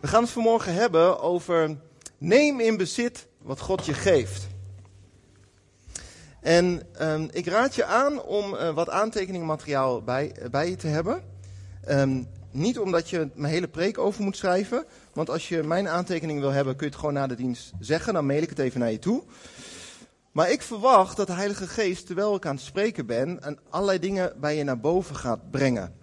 We gaan het vanmorgen hebben over neem in bezit wat God je geeft. En um, ik raad je aan om uh, wat aantekeningmateriaal bij, bij je te hebben. Um, niet omdat je mijn hele preek over moet schrijven. Want als je mijn aantekening wil hebben, kun je het gewoon na de dienst zeggen. Dan mail ik het even naar je toe. Maar ik verwacht dat de Heilige Geest, terwijl ik aan het spreken ben, en allerlei dingen bij je naar boven gaat brengen.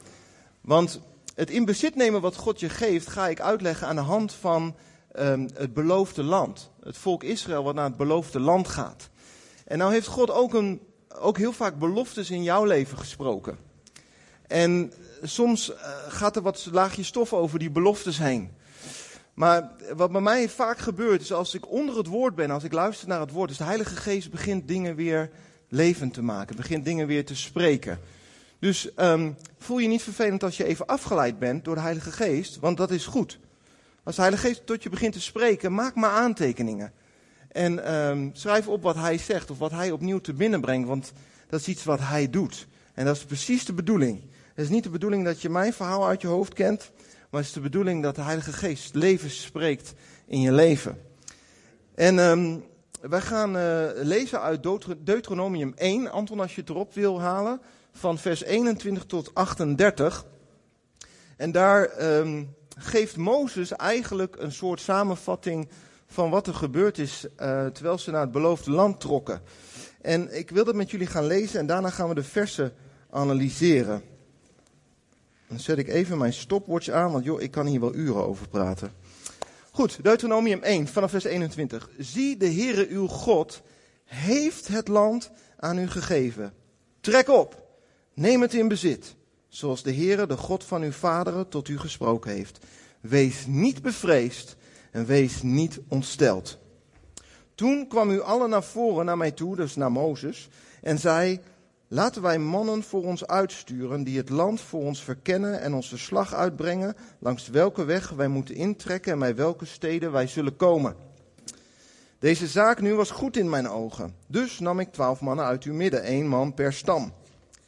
Want het in bezit nemen wat God je geeft, ga ik uitleggen aan de hand van um, het beloofde land. Het volk Israël wat naar het beloofde land gaat. En nou heeft God ook, een, ook heel vaak beloftes in jouw leven gesproken. En soms uh, gaat er wat laagje stof over die beloftes heen. Maar wat bij mij vaak gebeurt is als ik onder het woord ben, als ik luister naar het woord, is de Heilige Geest begint dingen weer levend te maken, begint dingen weer te spreken. Dus um, voel je niet vervelend als je even afgeleid bent door de Heilige Geest, want dat is goed. Als de Heilige Geest tot je begint te spreken, maak maar aantekeningen. En um, schrijf op wat hij zegt of wat hij opnieuw te binnen brengt, want dat is iets wat hij doet. En dat is precies de bedoeling. Het is niet de bedoeling dat je mijn verhaal uit je hoofd kent, maar het is de bedoeling dat de Heilige Geest leven spreekt in je leven. En um, wij gaan uh, lezen uit Deuteronomium 1. Anton, als je het erop wil halen van vers 21 tot 38. En daar um, geeft Mozes eigenlijk een soort samenvatting van wat er gebeurd is uh, terwijl ze naar het beloofde land trokken. En ik wil dat met jullie gaan lezen en daarna gaan we de versen analyseren. Dan zet ik even mijn stopwatch aan, want joh, ik kan hier wel uren over praten. Goed, Deuteronomium 1 vanaf vers 21. Zie, de Heere uw God heeft het land aan u gegeven. Trek op. Neem het in bezit, zoals de Heere, de God van uw vaderen, tot u gesproken heeft. Wees niet bevreesd en wees niet ontsteld. Toen kwam u allen naar voren naar mij toe, dus naar Mozes, en zei: Laten wij mannen voor ons uitsturen die het land voor ons verkennen en ons verslag uitbrengen langs welke weg wij moeten intrekken en bij welke steden wij zullen komen. Deze zaak nu was goed in mijn ogen. Dus nam ik twaalf mannen uit uw midden, één man per stam.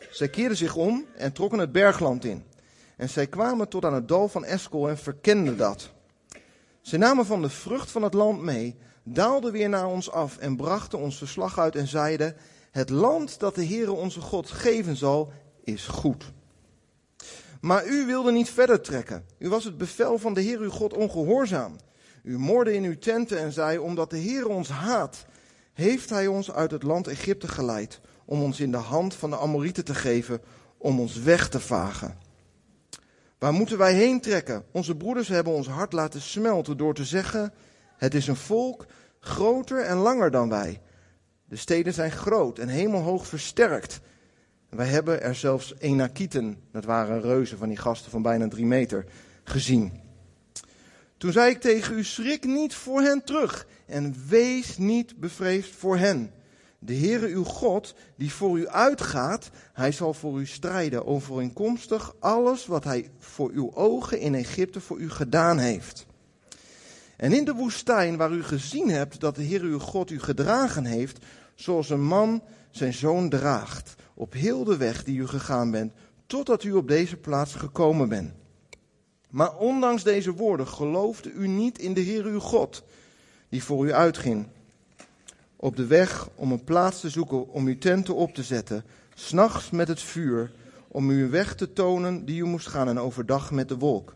Zij keerden zich om en trokken het bergland in. En zij kwamen tot aan het dal van Eskel en verkenden dat. Zij namen van de vrucht van het land mee, daalden weer naar ons af en brachten ons verslag uit en zeiden: Het land dat de Heere onze God geven zal, is goed. Maar u wilde niet verder trekken. U was het bevel van de Heer uw God ongehoorzaam. U moorde in uw tenten en zei: Omdat de Heer ons haat, heeft hij ons uit het land Egypte geleid om ons in de hand van de Amorieten te geven, om ons weg te vagen. Waar moeten wij heen trekken? Onze broeders hebben ons hart laten smelten door te zeggen: Het is een volk groter en langer dan wij. De steden zijn groot en hemelhoog versterkt. Wij hebben er zelfs Enakieten, dat waren reuzen van die gasten van bijna drie meter, gezien. Toen zei ik tegen u: schrik niet voor hen terug en wees niet bevreesd voor hen. De Heere uw God, die voor u uitgaat, hij zal voor u strijden overeenkomstig alles wat hij voor uw ogen in Egypte voor u gedaan heeft. En in de woestijn waar u gezien hebt dat de Heere uw God u gedragen heeft, zoals een man zijn zoon draagt, op heel de weg die u gegaan bent, totdat u op deze plaats gekomen bent. Maar ondanks deze woorden geloofde u niet in de Heere uw God, die voor u uitging op de weg om een plaats te zoeken om uw tenten op te zetten, s'nachts met het vuur, om u een weg te tonen die u moest gaan en overdag met de wolk.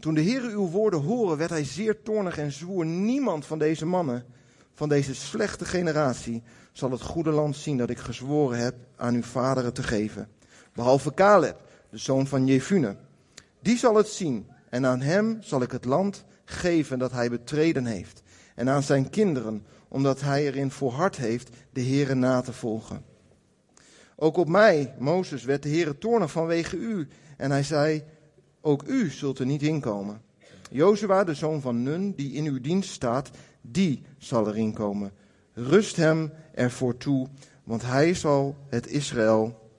Toen de Heer uw woorden horen, werd hij zeer toornig en zwoer, niemand van deze mannen, van deze slechte generatie, zal het goede land zien dat ik gezworen heb aan uw vaderen te geven. Behalve Caleb, de zoon van Jefune. Die zal het zien en aan hem zal ik het land geven dat hij betreden heeft. En aan zijn kinderen, omdat hij erin volhard heeft de Heere na te volgen. Ook op mij, Mozes, werd de Heere toornig vanwege u. En hij zei, ook u zult er niet inkomen. Jozua, de zoon van Nun, die in uw dienst staat, die zal erin komen. Rust hem ervoor toe, want hij zal het Israël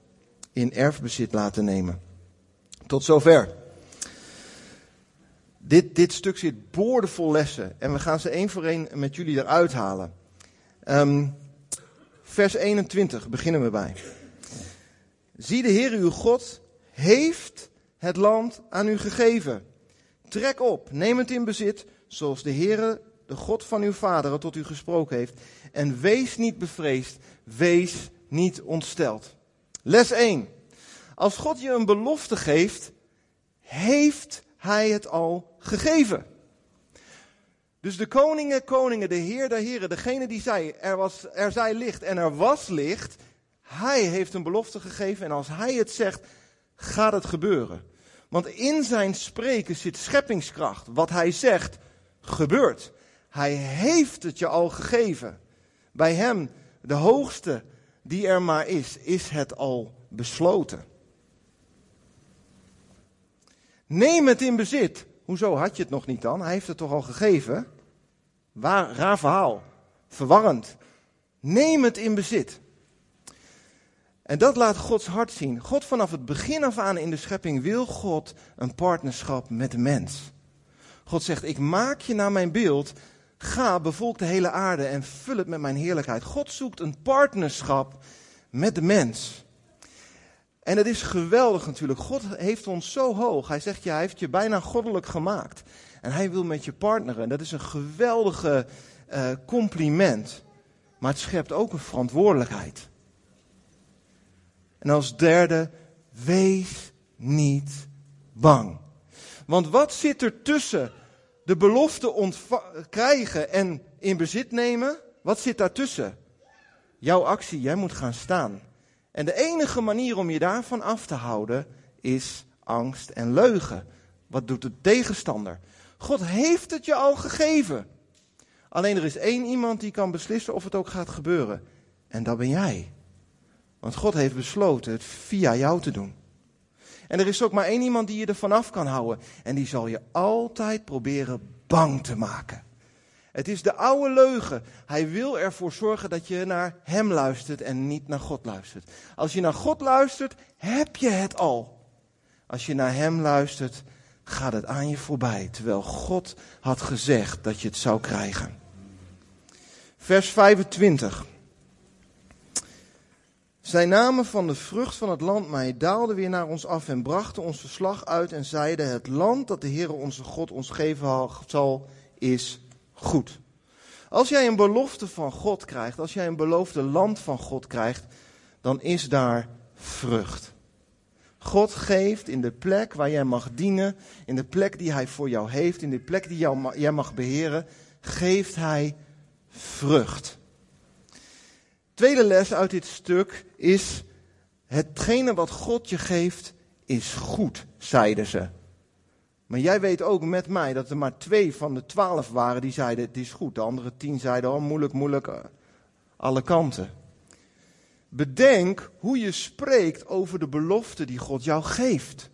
in erfbezit laten nemen. Tot zover. Dit, dit stuk zit boordevol lessen en we gaan ze één voor één met jullie eruit halen. Um, vers 21 beginnen we bij. Zie de Heer uw God heeft het land aan u gegeven. Trek op, neem het in bezit, zoals de Heere, de God van uw vader, tot u gesproken heeft. En wees niet bevreesd, wees niet ontsteld. Les 1. Als God je een belofte geeft, heeft hij het al gegeven. Dus de koningen, koningen, de heer, de heren, degene die zei, er, was, er zij licht en er was licht, hij heeft een belofte gegeven en als hij het zegt, gaat het gebeuren. Want in zijn spreken zit scheppingskracht. Wat hij zegt, gebeurt. Hij heeft het je al gegeven. Bij hem, de hoogste die er maar is, is het al besloten. Neem het in bezit. Hoezo had je het nog niet dan? Hij heeft het toch al gegeven? Waar, raar verhaal. Verwarrend. Neem het in bezit. En dat laat Gods hart zien. God vanaf het begin af aan in de schepping wil God een partnerschap met de mens. God zegt, ik maak je naar mijn beeld. Ga, bevolk de hele aarde en vul het met mijn heerlijkheid. God zoekt een partnerschap met de mens. En het is geweldig natuurlijk. God heeft ons zo hoog. Hij zegt je, hij heeft je bijna goddelijk gemaakt. En hij wil met je partneren. En dat is een geweldige uh, compliment. Maar het schept ook een verantwoordelijkheid. En als derde, wees niet bang. Want wat zit er tussen de belofte krijgen en in bezit nemen? Wat zit daartussen? Jouw actie, jij moet gaan staan. En de enige manier om je daarvan af te houden is angst en leugen. Wat doet de tegenstander? God heeft het je al gegeven. Alleen er is één iemand die kan beslissen of het ook gaat gebeuren. En dat ben jij. Want God heeft besloten het via jou te doen. En er is ook maar één iemand die je er vanaf kan houden. En die zal je altijd proberen bang te maken. Het is de oude leugen. Hij wil ervoor zorgen dat je naar hem luistert en niet naar God luistert. Als je naar God luistert, heb je het al. Als je naar hem luistert, gaat het aan je voorbij. Terwijl God had gezegd dat je het zou krijgen. Vers 25. Zij namen van de vrucht van het land mij, daalden weer naar ons af en brachten ons verslag uit en zeiden: Het land dat de Heere onze God ons geven zal, is goed. Als jij een belofte van God krijgt, als jij een beloofde land van God krijgt, dan is daar vrucht. God geeft in de plek waar jij mag dienen, in de plek die Hij voor jou heeft, in de plek die jij mag beheren, geeft Hij vrucht. Tweede les uit dit stuk is, hetgene wat God je geeft is goed, zeiden ze. Maar jij weet ook met mij dat er maar twee van de twaalf waren die zeiden het is goed. De andere tien zeiden oh moeilijk, moeilijk, eh, alle kanten. Bedenk hoe je spreekt over de belofte die God jou geeft.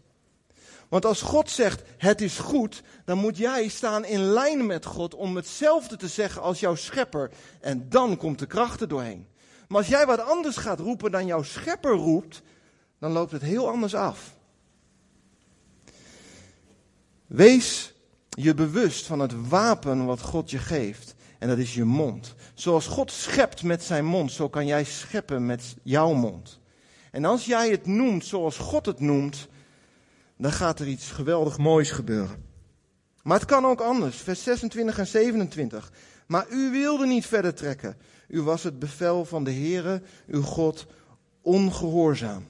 Want als God zegt het is goed, dan moet jij staan in lijn met God om hetzelfde te zeggen als jouw schepper. En dan komt de kracht er doorheen. Maar als jij wat anders gaat roepen dan jouw schepper roept, dan loopt het heel anders af. Wees je bewust van het wapen wat God je geeft. En dat is je mond. Zoals God schept met zijn mond, zo kan jij scheppen met jouw mond. En als jij het noemt zoals God het noemt, dan gaat er iets geweldig moois gebeuren. Maar het kan ook anders. Vers 26 en 27. Maar u wilde niet verder trekken. U was het bevel van de Heere, uw God, ongehoorzaam.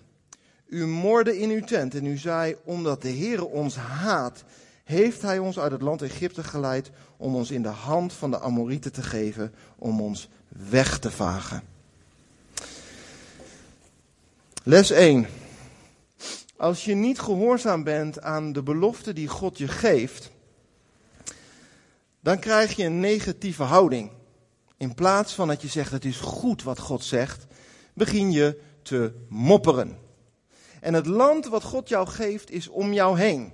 U morde in uw tent en u zei, omdat de Heere ons haat, heeft hij ons uit het land Egypte geleid om ons in de hand van de Amorieten te geven, om ons weg te vagen. Les 1. Als je niet gehoorzaam bent aan de belofte die God je geeft, dan krijg je een negatieve houding. In plaats van dat je zegt het is goed wat God zegt, begin je te mopperen. En het land wat God jou geeft is om jou heen.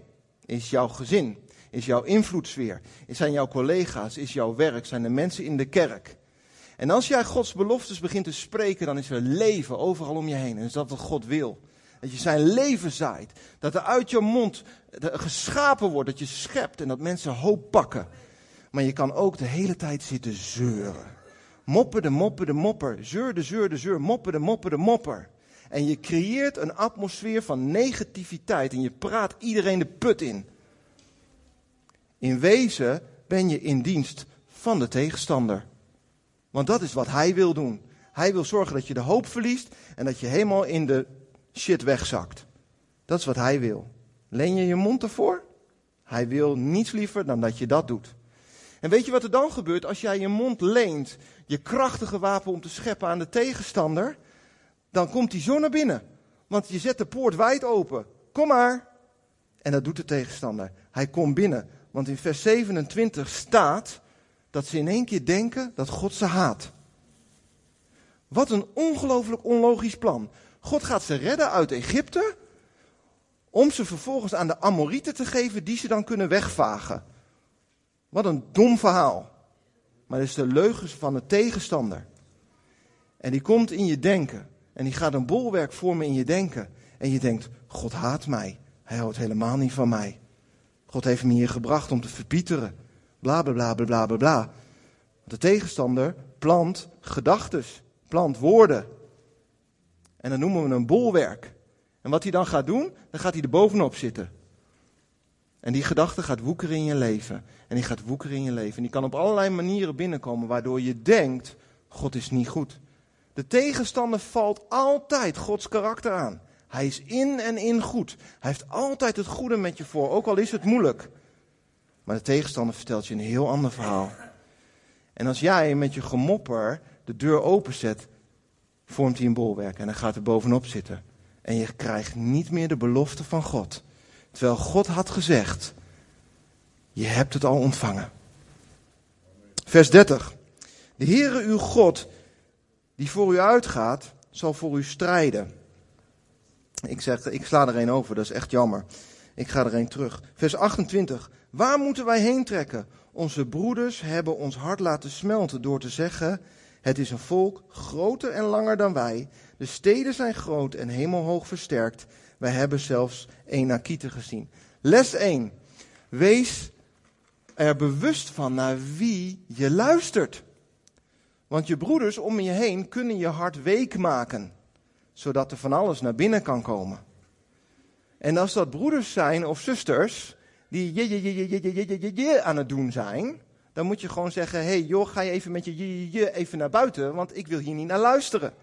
Is jouw gezin, is jouw invloedssfeer, zijn jouw collega's, is jouw werk, zijn de mensen in de kerk. En als jij Gods beloftes begint te spreken, dan is er leven overal om je heen. En is dat wat God wil. Dat je zijn leven zaait. Dat er uit je mond geschapen wordt, dat je schept en dat mensen hoop pakken. Maar je kan ook de hele tijd zitten zeuren. Moppen de moppen de mopper. Zeur de zeur de. Moppen de moppen de mopper. En je creëert een atmosfeer van negativiteit. En je praat iedereen de put in. In wezen ben je in dienst van de tegenstander. Want dat is wat hij wil doen. Hij wil zorgen dat je de hoop verliest en dat je helemaal in de shit wegzakt. Dat is wat hij wil. Leen je je mond ervoor? Hij wil niets liever dan dat je dat doet. En weet je wat er dan gebeurt als jij je mond leent, je krachtige wapen om te scheppen aan de tegenstander? Dan komt hij zo naar binnen. Want je zet de poort wijd open. Kom maar. En dat doet de tegenstander. Hij komt binnen. Want in vers 27 staat dat ze in één keer denken dat God ze haat. Wat een ongelooflijk onlogisch plan. God gaat ze redden uit Egypte om ze vervolgens aan de Amorieten te geven die ze dan kunnen wegvagen. Wat een dom verhaal. Maar dat is de leugens van de tegenstander. En die komt in je denken. En die gaat een bolwerk vormen in je denken. En je denkt, God haat mij. Hij houdt helemaal niet van mij. God heeft me hier gebracht om te verpieteren. Bla bla bla bla bla bla. De tegenstander plant gedachtes, plant woorden. En dan noemen we een bolwerk. En wat hij dan gaat doen, dan gaat hij er bovenop zitten. En die gedachte gaat woekeren in je leven. En die gaat woekeren in je leven. En die kan op allerlei manieren binnenkomen, waardoor je denkt, God is niet goed. De tegenstander valt altijd Gods karakter aan. Hij is in en in goed. Hij heeft altijd het goede met je voor, ook al is het moeilijk. Maar de tegenstander vertelt je een heel ander verhaal. En als jij met je gemopper de deur openzet, vormt hij een bolwerk en dan gaat er bovenop zitten. En je krijgt niet meer de belofte van God. Terwijl God had gezegd, je hebt het al ontvangen. Vers 30. De Heere uw God, die voor u uitgaat, zal voor u strijden. Ik zeg, ik sla er een over, dat is echt jammer. Ik ga er een terug. Vers 28. Waar moeten wij heen trekken? Onze broeders hebben ons hart laten smelten door te zeggen: Het is een volk groter en langer dan wij. De steden zijn groot en hemelhoog versterkt. Wij hebben zelfs Enakite gezien. Les 1. Wees er bewust van naar wie je luistert. Want je broeders om je heen kunnen je hart week maken, zodat er van alles naar binnen kan komen. En als dat broeders zijn of zusters die je, je, je, je, je, je, je, je aan het doen zijn, dan moet je gewoon zeggen: hé hey, joh, ga je even met je, je, je even naar buiten, want ik wil hier niet naar luisteren.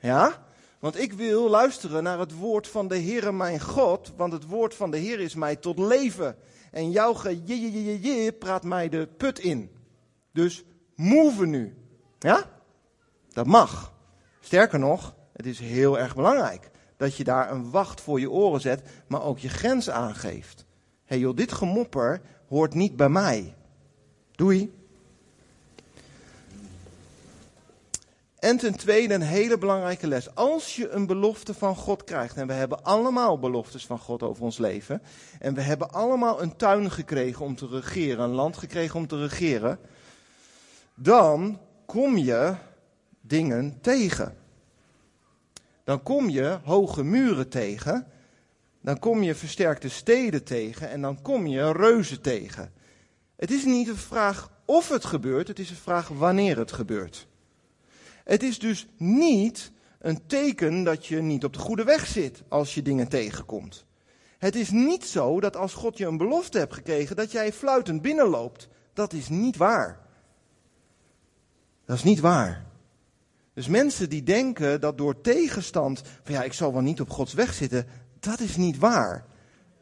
Ja? Want ik wil luisteren naar het woord van de Heere mijn God, want het woord van de Heer is mij tot leven. En jouw je, je, je, je praat mij de put in. Dus move nu. Ja? Dat mag. Sterker nog, het is heel erg belangrijk dat je daar een wacht voor je oren zet, maar ook je grens aangeeft. Hey joh, dit gemopper hoort niet bij mij. Doei. En ten tweede een hele belangrijke les. Als je een belofte van God krijgt, en we hebben allemaal beloftes van God over ons leven, en we hebben allemaal een tuin gekregen om te regeren, een land gekregen om te regeren, dan kom je dingen tegen. Dan kom je hoge muren tegen, dan kom je versterkte steden tegen en dan kom je reuzen tegen. Het is niet een vraag of het gebeurt, het is een vraag wanneer het gebeurt. Het is dus niet een teken dat je niet op de goede weg zit als je dingen tegenkomt. Het is niet zo dat als God je een belofte hebt gekregen, dat jij fluitend binnenloopt. Dat is niet waar. Dat is niet waar. Dus mensen die denken dat door tegenstand, van ja, ik zal wel niet op Gods weg zitten, dat is niet waar.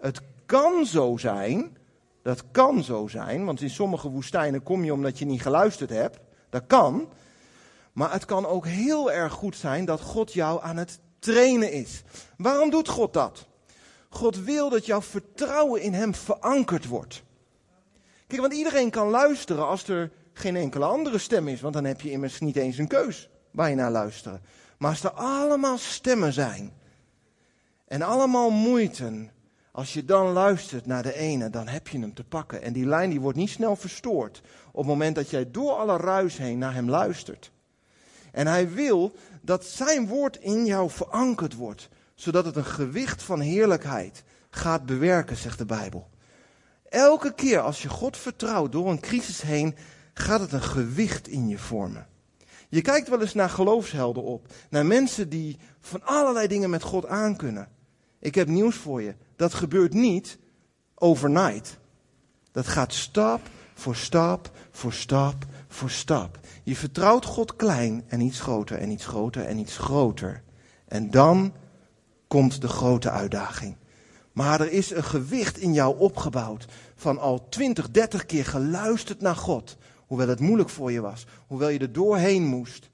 Het kan zo zijn, dat kan zo zijn, want in sommige woestijnen kom je omdat je niet geluisterd hebt. Dat kan. Maar het kan ook heel erg goed zijn dat God jou aan het trainen is. Waarom doet God dat? God wil dat jouw vertrouwen in Hem verankerd wordt. Kijk, want iedereen kan luisteren als er geen enkele andere stem is, want dan heb je immers niet eens een keus waar je naar luisteren. Maar als er allemaal stemmen zijn en allemaal moeite, als je dan luistert naar de ene, dan heb je hem te pakken. En die lijn die wordt niet snel verstoord op het moment dat jij door alle ruis heen naar hem luistert. En hij wil dat zijn woord in jou verankerd wordt, zodat het een gewicht van heerlijkheid gaat bewerken, zegt de Bijbel. Elke keer als je God vertrouwt door een crisis heen, gaat het een gewicht in je vormen. Je kijkt wel eens naar geloofshelden op, naar mensen die van allerlei dingen met God aankunnen. Ik heb nieuws voor je, dat gebeurt niet overnight. Dat gaat stap voor stap voor stap voor stap. Je vertrouwt God klein en iets groter en iets groter en iets groter. En dan komt de grote uitdaging. Maar er is een gewicht in jou opgebouwd van al 20, 30 keer geluisterd naar God. Hoewel het moeilijk voor je was, hoewel je er doorheen moest.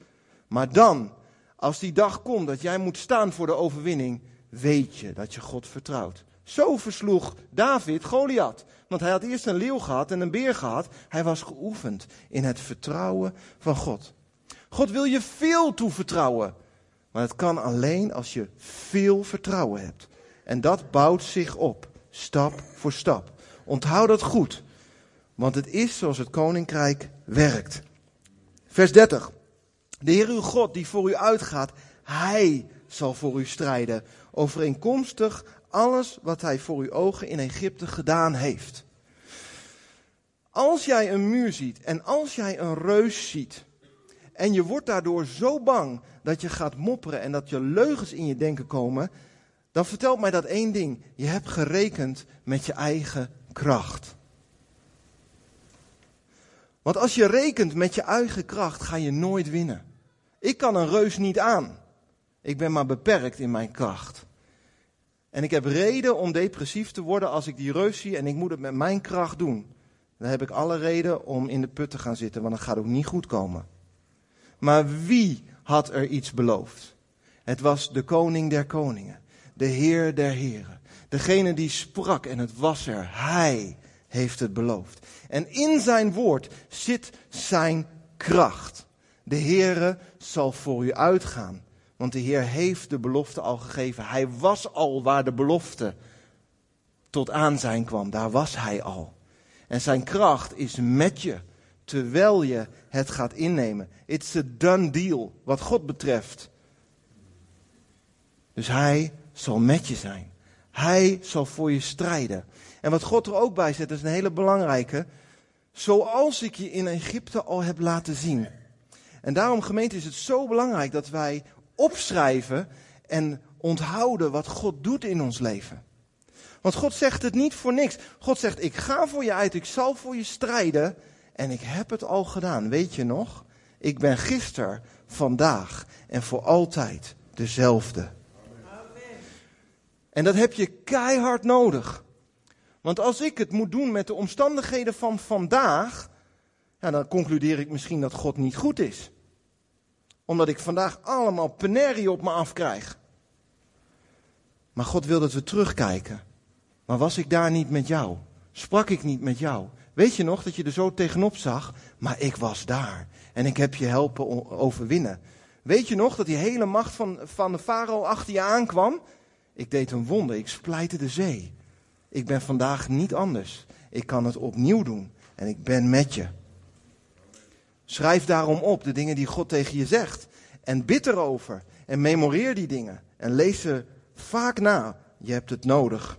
Maar dan, als die dag komt dat jij moet staan voor de overwinning, weet je dat je God vertrouwt. Zo versloeg David Goliath. Want hij had eerst een leeuw gehad en een beer gehad. Hij was geoefend in het vertrouwen van God. God wil je veel toevertrouwen. Maar het kan alleen als je veel vertrouwen hebt. En dat bouwt zich op, stap voor stap. Onthoud dat goed. Want het is zoals het koninkrijk werkt. Vers 30. De Heer uw God die voor u uitgaat, hij zal voor u strijden. Overeenkomstig alles wat hij voor uw ogen in Egypte gedaan heeft. Als jij een muur ziet en als jij een reus ziet en je wordt daardoor zo bang dat je gaat mopperen en dat je leugens in je denken komen, dan vertelt mij dat één ding. Je hebt gerekend met je eigen kracht. Want als je rekent met je eigen kracht, ga je nooit winnen. Ik kan een reus niet aan. Ik ben maar beperkt in mijn kracht. En ik heb reden om depressief te worden als ik die reus zie en ik moet het met mijn kracht doen. Dan heb ik alle reden om in de put te gaan zitten, want dat gaat ook niet goed komen. Maar wie had er iets beloofd? Het was de koning der koningen, de heer der heren. Degene die sprak en het was er. Hij heeft het beloofd. En in zijn woord zit zijn kracht. De Heere zal voor u uitgaan. Want de Heer heeft de belofte al gegeven. Hij was al waar de belofte tot aan zijn kwam. Daar was hij al. En zijn kracht is met je, terwijl je het gaat innemen. It's a done deal, wat God betreft. Dus hij zal met je zijn. Hij zal voor je strijden. En wat God er ook bij zet, is een hele belangrijke. Zoals ik je in Egypte al heb laten zien. En daarom, gemeente, is het zo belangrijk dat wij opschrijven en onthouden wat God doet in ons leven. Want God zegt het niet voor niks. God zegt, ik ga voor je uit, ik zal voor je strijden. En ik heb het al gedaan, weet je nog? Ik ben gisteren, vandaag en voor altijd dezelfde. En dat heb je keihard nodig. Want als ik het moet doen met de omstandigheden van vandaag, ja, dan concludeer ik misschien dat God niet goed is. Omdat ik vandaag allemaal penerie op me afkrijg. Maar God wil dat we terugkijken. Maar was ik daar niet met jou? Sprak ik niet met jou? Weet je nog dat je er zo tegenop zag? Maar ik was daar. En ik heb je helpen overwinnen. Weet je nog dat die hele macht van, van de farao achter je aankwam? Ik deed een wonder. Ik splijtte de zee. Ik ben vandaag niet anders. Ik kan het opnieuw doen. En ik ben met je. Schrijf daarom op de dingen die God tegen je zegt. En bid erover. En memoreer die dingen. En lees ze vaak na. Je hebt het nodig.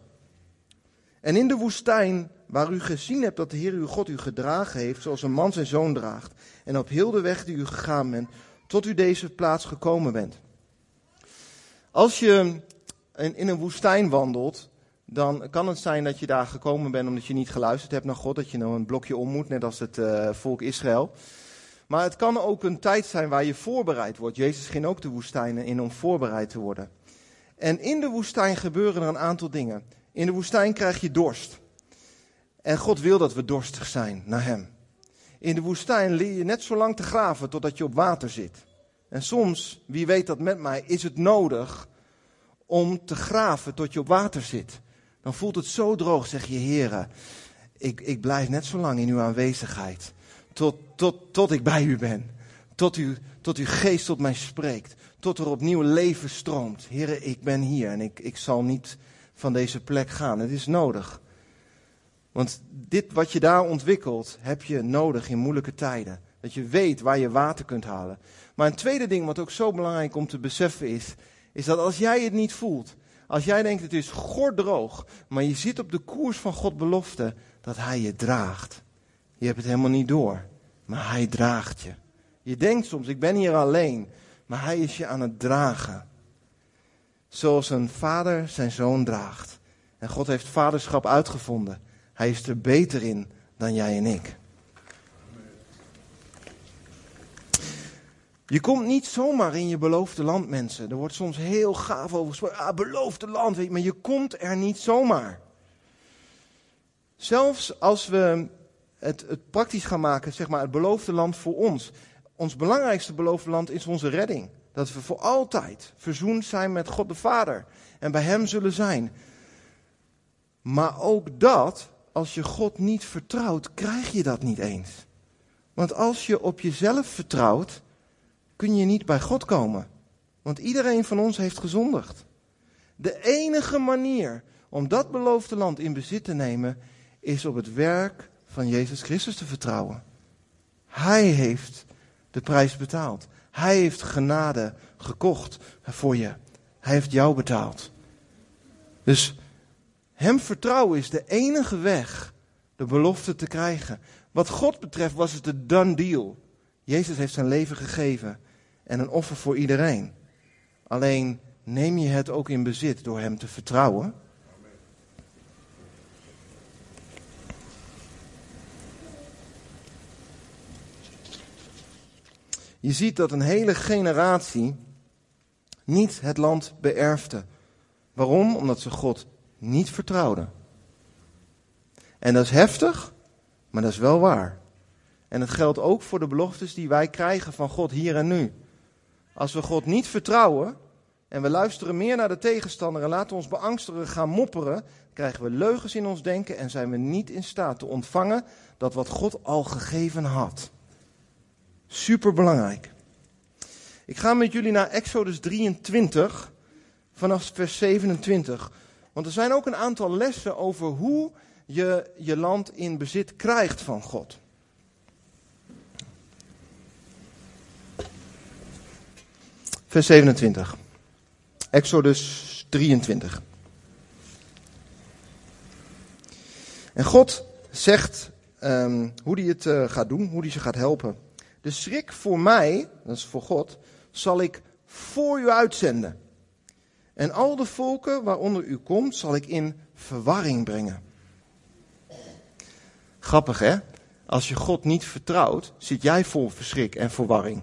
En in de woestijn, waar u gezien hebt dat de Heer uw God u gedragen heeft, zoals een man zijn zoon draagt, en op heel de weg die u gegaan bent, tot u deze plaats gekomen bent. Als je in een woestijn wandelt, dan kan het zijn dat je daar gekomen bent omdat je niet geluisterd hebt naar God, dat je nou een blokje om moet, net als het uh, volk Israël. Maar het kan ook een tijd zijn waar je voorbereid wordt. Jezus ging ook de woestijnen in om voorbereid te worden. En in de woestijn gebeuren er een aantal dingen. In de woestijn krijg je dorst. En God wil dat we dorstig zijn naar Hem. In de woestijn leer je net zo lang te graven totdat je op water zit. En soms, wie weet dat met mij, is het nodig om te graven tot je op water zit. Dan voelt het zo droog, zeg je, heren, ik, ik blijf net zo lang in uw aanwezigheid. Tot, tot, tot ik bij u ben. Tot, u, tot uw geest tot mij spreekt. Tot er opnieuw leven stroomt. Heren, ik ben hier en ik, ik zal niet van deze plek gaan. Het is nodig. Want dit wat je daar ontwikkelt, heb je nodig in moeilijke tijden. Dat je weet waar je water kunt halen. Maar een tweede ding wat ook zo belangrijk om te beseffen is, is dat als jij het niet voelt, als jij denkt het is gordroog, maar je zit op de koers van God belofte, dat Hij je draagt. Je hebt het helemaal niet door, maar Hij draagt je. Je denkt soms, ik ben hier alleen, maar Hij is je aan het dragen. Zoals een vader zijn zoon draagt. En God heeft vaderschap uitgevonden. Hij is er beter in dan jij en ik. Je komt niet zomaar in je beloofde land, mensen. Er wordt soms heel gaaf over gesproken. Ah, beloofde land, weet je, maar je komt er niet zomaar. Zelfs als we het, het praktisch gaan maken, zeg maar, het beloofde land voor ons. Ons belangrijkste beloofde land is onze redding. Dat we voor altijd verzoend zijn met God de Vader en bij Hem zullen zijn. Maar ook dat, als je God niet vertrouwt, krijg je dat niet eens. Want als je op jezelf vertrouwt, kun je niet bij God komen. Want iedereen van ons heeft gezondigd. De enige manier om dat beloofde land in bezit te nemen, is op het werk van Jezus Christus te vertrouwen. Hij heeft de prijs betaald. Hij heeft genade gekocht voor je. Hij heeft jou betaald. Dus hem vertrouwen is de enige weg de belofte te krijgen. Wat God betreft was het een done deal. Jezus heeft zijn leven gegeven en een offer voor iedereen. Alleen neem je het ook in bezit door hem te vertrouwen. Je ziet dat een hele generatie niet het land beërfde. Waarom? Omdat ze God niet vertrouwden. En dat is heftig, maar dat is wel waar. En het geldt ook voor de beloftes die wij krijgen van God hier en nu. Als we God niet vertrouwen en we luisteren meer naar de tegenstander en laten ons beangstigen gaan mopperen, krijgen we leugens in ons denken en zijn we niet in staat te ontvangen dat wat God al gegeven had. Super belangrijk. Ik ga met jullie naar Exodus 23 vanaf vers 27. Want er zijn ook een aantal lessen over hoe je je land in bezit krijgt van God. Vers 27. Exodus 23. En God zegt um, hoe hij het uh, gaat doen, hoe hij ze gaat helpen. De schrik voor mij, dat is voor God, zal ik voor u uitzenden. En al de volken waaronder u komt, zal ik in verwarring brengen. Grappig hè? Als je God niet vertrouwt, zit jij vol verschrik en verwarring.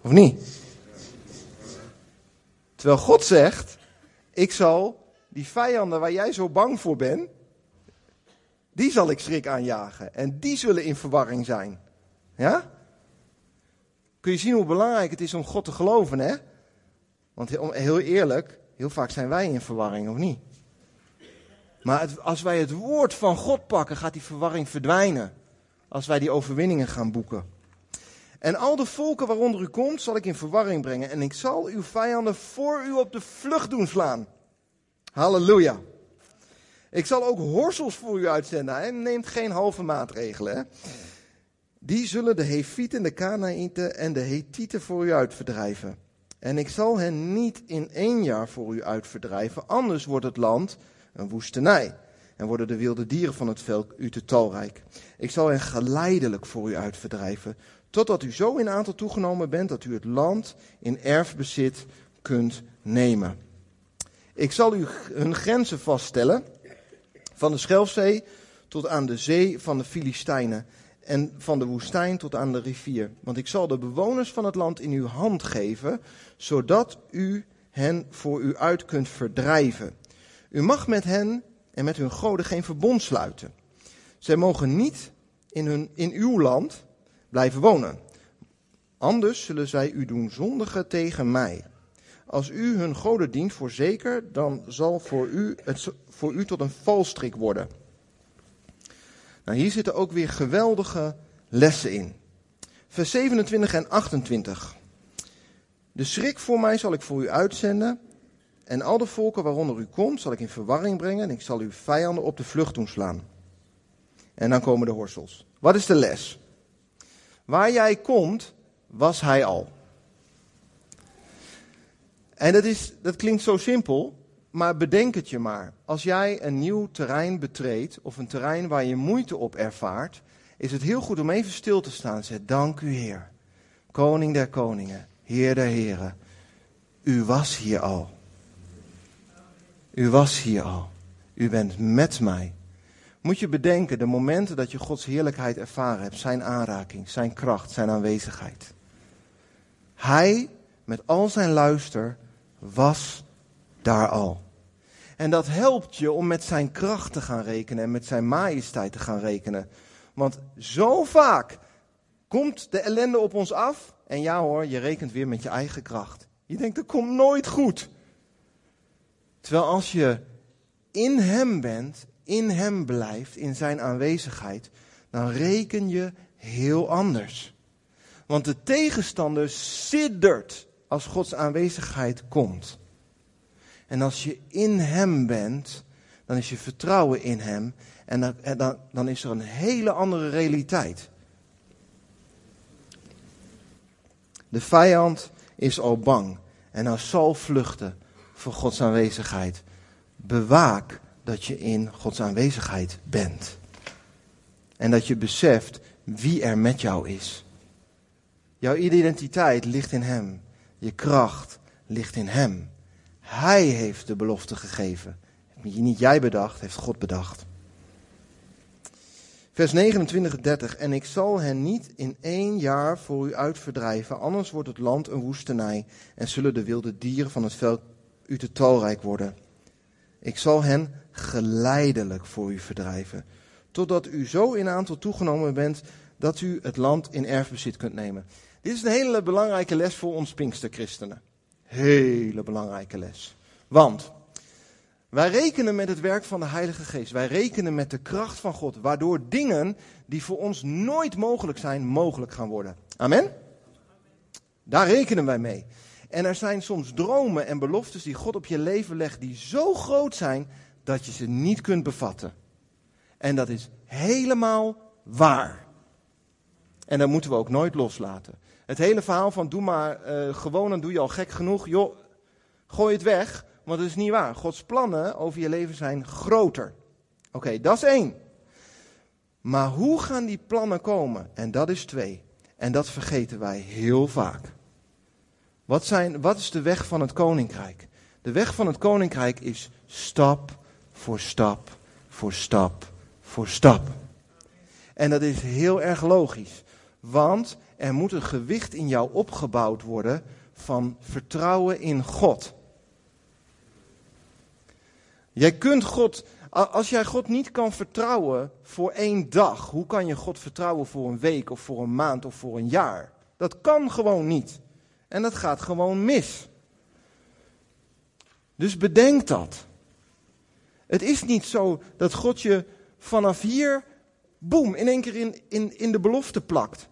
Of niet? Terwijl God zegt, ik zal die vijanden waar jij zo bang voor bent, die zal ik schrik aanjagen. En die zullen in verwarring zijn. Ja? Kun je zien hoe belangrijk het is om God te geloven, hè? Want heel eerlijk, heel vaak zijn wij in verwarring, of niet? Maar als wij het woord van God pakken, gaat die verwarring verdwijnen. Als wij die overwinningen gaan boeken. En al de volken waaronder u komt, zal ik in verwarring brengen. En ik zal uw vijanden voor u op de vlucht doen slaan. Halleluja. Ik zal ook horsels voor u uitzenden. En neemt geen halve maatregelen. Die zullen de Hefieten, de Kanaïten en de Hethieten voor u uitverdrijven. En ik zal hen niet in één jaar voor u uitverdrijven, anders wordt het land een woestenij. En worden de wilde dieren van het veld u te talrijk. Ik zal hen geleidelijk voor u uitverdrijven, totdat u zo in aantal toegenomen bent dat u het land in erfbezit kunt nemen. Ik zal u hun grenzen vaststellen, van de Schelfzee tot aan de zee van de Filistijnen en van de woestijn tot aan de rivier. Want ik zal de bewoners van het land in uw hand geven, zodat u hen voor u uit kunt verdrijven. U mag met hen en met hun goden geen verbond sluiten. Zij mogen niet in, hun, in uw land blijven wonen. Anders zullen zij u doen zondigen tegen mij. Als u hun goden dient, voorzeker, dan zal voor u het voor u tot een valstrik worden. Nou, hier zitten ook weer geweldige lessen in. Vers 27 en 28. De schrik voor mij zal ik voor u uitzenden. En al de volken waaronder u komt, zal ik in verwarring brengen. En ik zal uw vijanden op de vlucht doen slaan. En dan komen de horsels. Wat is de les? Waar jij komt, was hij al. En dat, is, dat klinkt zo simpel, maar bedenk het je maar. Als jij een nieuw terrein betreedt, of een terrein waar je moeite op ervaart, is het heel goed om even stil te staan en te zeggen, dank u Heer. Koning der koningen, Heer der heren. U was hier al. U was hier al. U bent met mij. Moet je bedenken de momenten dat je Gods heerlijkheid ervaren hebt, zijn aanraking, zijn kracht, zijn aanwezigheid. Hij, met al zijn luister, was daar al. En dat helpt je om met zijn kracht te gaan rekenen en met zijn majesteit te gaan rekenen. Want zo vaak komt de ellende op ons af. En ja hoor, je rekent weer met je eigen kracht. Je denkt, dat komt nooit goed. Terwijl als je in hem bent, in hem blijft, in zijn aanwezigheid, dan reken je heel anders. Want de tegenstander siddert als Gods aanwezigheid komt. En als je in Hem bent, dan is je vertrouwen in Hem en dan, dan, dan is er een hele andere realiteit. De vijand is al bang en hij zal vluchten voor Gods aanwezigheid. Bewaak dat je in Gods aanwezigheid bent. En dat je beseft wie er met jou is. Jouw identiteit ligt in Hem. Je kracht ligt in Hem. Hij heeft de belofte gegeven. Niet jij bedacht, heeft God bedacht. Vers 29 en 30. En ik zal hen niet in één jaar voor u uitverdrijven, anders wordt het land een woestenij en zullen de wilde dieren van het veld u te talrijk worden. Ik zal hen geleidelijk voor u verdrijven, totdat u zo in aantal toegenomen bent dat u het land in erfbezit kunt nemen. Dit is een hele belangrijke les voor ons Pinksterchristenen. Hele belangrijke les. Want wij rekenen met het werk van de Heilige Geest. Wij rekenen met de kracht van God, waardoor dingen die voor ons nooit mogelijk zijn, mogelijk gaan worden. Amen? Daar rekenen wij mee. En er zijn soms dromen en beloftes die God op je leven legt, die zo groot zijn dat je ze niet kunt bevatten. En dat is helemaal waar. En dat moeten we ook nooit loslaten. Het hele verhaal van doe maar uh, gewoon en doe je al gek genoeg. Joh, gooi het weg, want het is niet waar. Gods plannen over je leven zijn groter. Oké, dat is één. Maar hoe gaan die plannen komen? En dat is twee. En dat vergeten wij heel vaak. Wat, zijn, wat is de weg van het koninkrijk? De weg van het koninkrijk is stap voor stap voor stap voor stap. En dat is heel erg logisch. Want er moet een gewicht in jou opgebouwd worden van vertrouwen in God. Jij kunt God, als jij God niet kan vertrouwen voor één dag, hoe kan je God vertrouwen voor een week of voor een maand of voor een jaar? Dat kan gewoon niet. En dat gaat gewoon mis. Dus bedenk dat. Het is niet zo dat God je vanaf hier, boem, in één keer in, in, in de belofte plakt.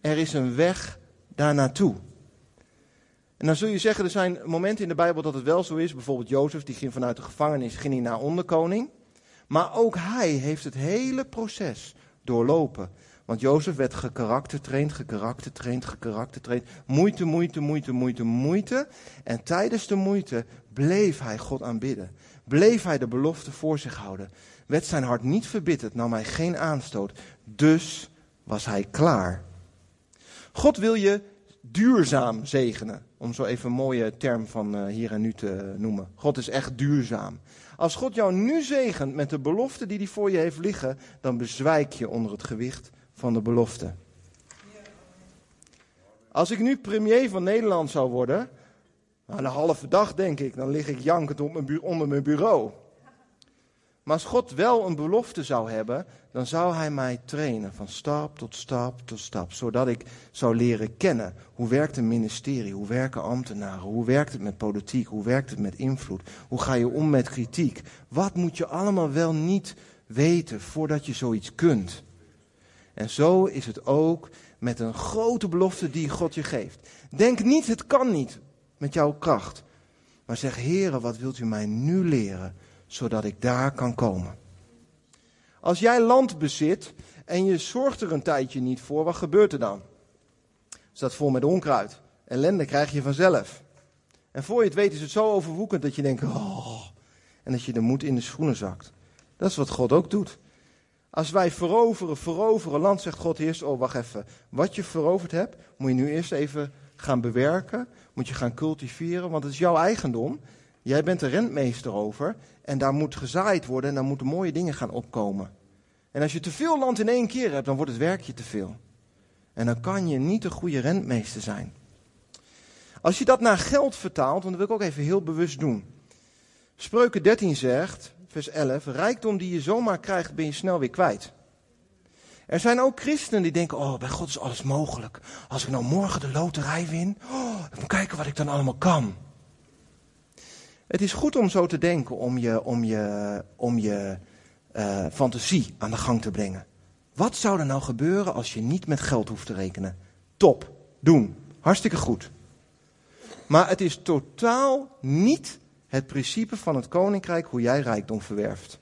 Er is een weg daar naartoe. En dan zul je zeggen, er zijn momenten in de Bijbel dat het wel zo is. Bijvoorbeeld Jozef, die ging vanuit de gevangenis ging hij naar onderkoning. Maar ook hij heeft het hele proces doorlopen. Want Jozef werd gekaraktertraind, gekaraktertraind, gekaraktertraind. Moeite, moeite, moeite, moeite, moeite. En tijdens de moeite bleef hij God aanbidden. Bleef hij de belofte voor zich houden. Werd zijn hart niet verbitterd, nam hij geen aanstoot. Dus was hij klaar. God wil je duurzaam zegenen. Om zo even een mooie term van uh, hier en nu te noemen. God is echt duurzaam. Als God jou nu zegent met de belofte die hij voor je heeft liggen, dan bezwijk je onder het gewicht van de belofte. Als ik nu premier van Nederland zou worden, nou, een halve dag denk ik, dan lig ik jankend op mijn onder mijn bureau. Maar als God wel een belofte zou hebben, dan zou Hij mij trainen van stap tot stap tot stap. Zodat ik zou leren kennen hoe werkt een ministerie, hoe werken ambtenaren, hoe werkt het met politiek, hoe werkt het met invloed, hoe ga je om met kritiek. Wat moet je allemaal wel niet weten voordat je zoiets kunt. En zo is het ook met een grote belofte die God je geeft. Denk niet, het kan niet met jouw kracht. Maar zeg, Heere, wat wilt u mij nu leren? zodat ik daar kan komen. Als jij land bezit en je zorgt er een tijdje niet voor, wat gebeurt er dan? Staat vol met onkruid. Ellende krijg je vanzelf. En voor je het weet is het zo overwoekend dat je denkt, oh, en dat je de moed in de schoenen zakt. Dat is wat God ook doet. Als wij veroveren, veroveren land, zegt God eerst, oh wacht even, wat je veroverd hebt, moet je nu eerst even gaan bewerken, moet je gaan cultiveren, want het is jouw eigendom. Jij bent de rentmeester over en daar moet gezaaid worden en daar moeten mooie dingen gaan opkomen. En als je te veel land in één keer hebt, dan wordt het werkje te veel. En dan kan je niet een goede rentmeester zijn. Als je dat naar geld vertaalt, want dat wil ik ook even heel bewust doen. Spreuken 13 zegt, vers 11, rijkdom die je zomaar krijgt, ben je snel weer kwijt. Er zijn ook christenen die denken, oh, bij God is alles mogelijk. Als ik nou morgen de loterij win, oh, ik moet kijken wat ik dan allemaal kan. Het is goed om zo te denken, om je, om je, om je uh, fantasie aan de gang te brengen. Wat zou er nou gebeuren als je niet met geld hoeft te rekenen? Top, doen, hartstikke goed. Maar het is totaal niet het principe van het koninkrijk hoe jij rijkdom verwerft.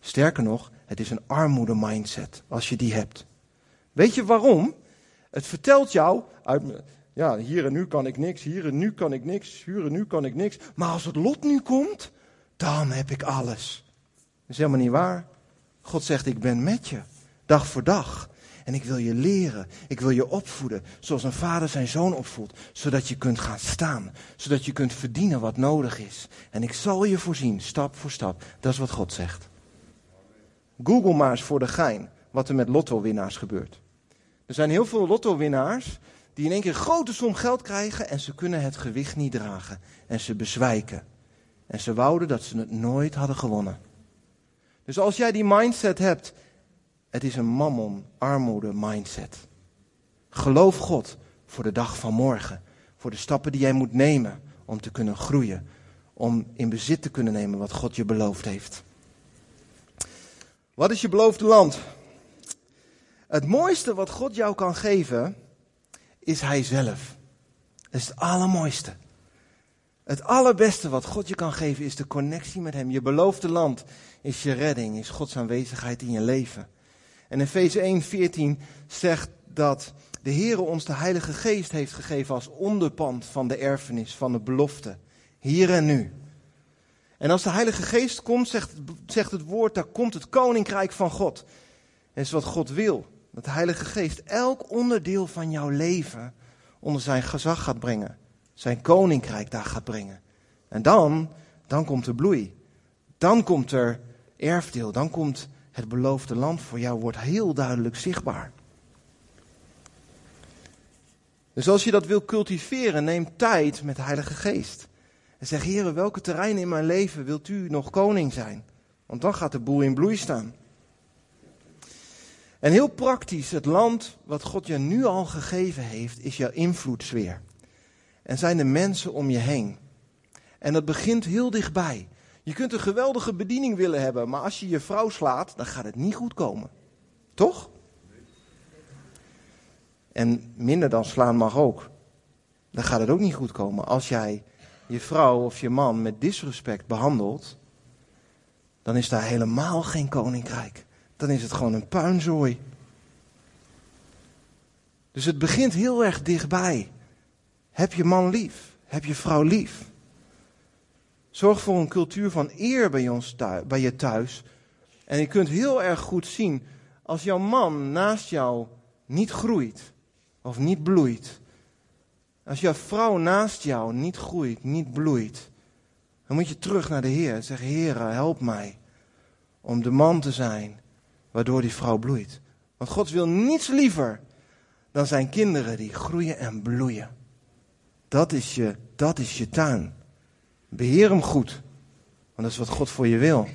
Sterker nog, het is een armoede mindset als je die hebt. Weet je waarom? Het vertelt jou, ja, hier en nu kan ik niks, hier en nu kan ik niks, hier en nu kan ik niks. Maar als het lot nu komt, dan heb ik alles. Dat is helemaal niet waar. God zegt, ik ben met je, dag voor dag. En ik wil je leren, ik wil je opvoeden, zoals een vader zijn zoon opvoedt, zodat je kunt gaan staan, zodat je kunt verdienen wat nodig is. En ik zal je voorzien, stap voor stap. Dat is wat God zegt. Google maar eens voor de gein wat er met lotto-winnaars gebeurt. Er zijn heel veel lotto-winnaars die in één keer een grote som geld krijgen en ze kunnen het gewicht niet dragen. En ze bezwijken. En ze wouden dat ze het nooit hadden gewonnen. Dus als jij die mindset hebt, het is een mammon, armoede mindset. Geloof God voor de dag van morgen. Voor de stappen die jij moet nemen om te kunnen groeien. Om in bezit te kunnen nemen wat God je beloofd heeft. Wat is je beloofde land? Het mooiste wat God jou kan geven, is Hij zelf. Dat is het allermooiste. Het allerbeste wat God je kan geven is de connectie met Hem. Je beloofde land is je redding, is Gods aanwezigheid in je leven. En Efeze 1, 14 zegt dat de Heer ons de Heilige Geest heeft gegeven als onderpand van de erfenis, van de belofte. Hier en nu. En als de Heilige Geest komt, zegt, zegt het woord, daar komt het koninkrijk van God. En is wat God wil. Dat de Heilige Geest elk onderdeel van jouw leven onder zijn gezag gaat brengen. Zijn koninkrijk daar gaat brengen. En dan, dan komt er bloei. Dan komt er erfdeel. Dan komt het beloofde land voor jou, wordt heel duidelijk zichtbaar. Dus als je dat wil cultiveren, neem tijd met de Heilige Geest. En zeg, heren, welke terreinen in mijn leven wilt u nog koning zijn? Want dan gaat de boel in bloei staan. En heel praktisch, het land wat God je nu al gegeven heeft, is jouw invloedssfeer. En zijn de mensen om je heen. En dat begint heel dichtbij. Je kunt een geweldige bediening willen hebben, maar als je je vrouw slaat, dan gaat het niet goed komen. Toch? En minder dan slaan mag ook. Dan gaat het ook niet goed komen. Als jij je vrouw of je man met disrespect behandelt, dan is daar helemaal geen koninkrijk. Dan is het gewoon een puinzooi. Dus het begint heel erg dichtbij. Heb je man lief? Heb je vrouw lief? Zorg voor een cultuur van eer bij, ons bij je thuis. En je kunt heel erg goed zien als jouw man naast jou niet groeit of niet bloeit, als jouw vrouw naast jou niet groeit, niet bloeit, dan moet je terug naar de Heer en zeggen: Heer, help mij om de man te zijn waardoor die vrouw bloeit. Want God wil niets liever dan zijn kinderen die groeien en bloeien. Dat is je, dat is je tuin. Beheer hem goed, want dat is wat God voor je wil.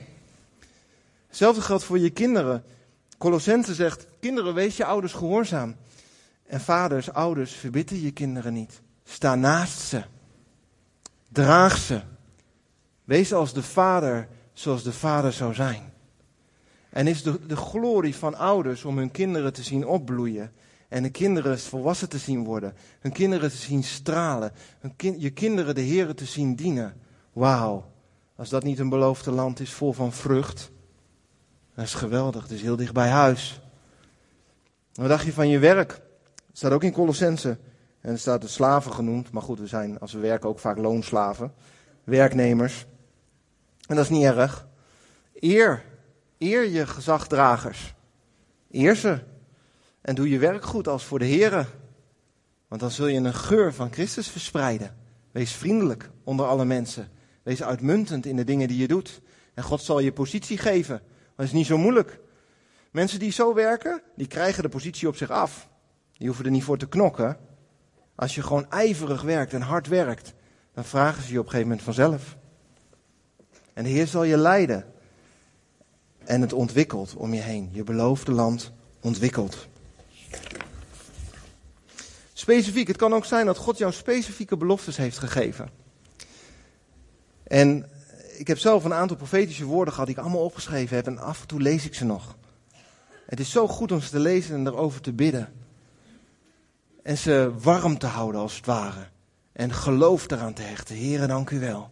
Hetzelfde geldt voor je kinderen. Colossense zegt: Kinderen, wees je ouders gehoorzaam. En vaders, ouders, verbitter je kinderen niet. Sta naast ze. Draag ze. Wees als de vader zoals de vader zou zijn. En is de, de glorie van ouders om hun kinderen te zien opbloeien. En de kinderen volwassen te zien worden. Hun kinderen te zien stralen. Hun je kinderen de Heeren te zien dienen. Wauw. Als dat niet een beloofde land is vol van vrucht. Dat is geweldig. Het is heel dicht bij huis. Wat dacht je van je werk? staat ook in Colossense. En staat de slaven genoemd. Maar goed, we zijn als we werken ook vaak loonslaven. Werknemers. En dat is niet erg. Eer. Eer je gezagdragers. Eer ze. En doe je werk goed als voor de heren. Want dan zul je een geur van Christus verspreiden. Wees vriendelijk onder alle mensen. Wees uitmuntend in de dingen die je doet. En God zal je positie geven. Dat is niet zo moeilijk. Mensen die zo werken, die krijgen de positie op zich af. Die hoeven er niet voor te knokken. Als je gewoon ijverig werkt en hard werkt, dan vragen ze je op een gegeven moment vanzelf. En de Heer zal je leiden. En het ontwikkelt om je heen. Je beloofde land ontwikkelt. Specifiek, het kan ook zijn dat God jou specifieke beloftes heeft gegeven. En ik heb zelf een aantal profetische woorden gehad die ik allemaal opgeschreven heb en af en toe lees ik ze nog. Het is zo goed om ze te lezen en erover te bidden. En ze warm te houden als het ware. En geloof eraan te hechten. Heren, dank u wel.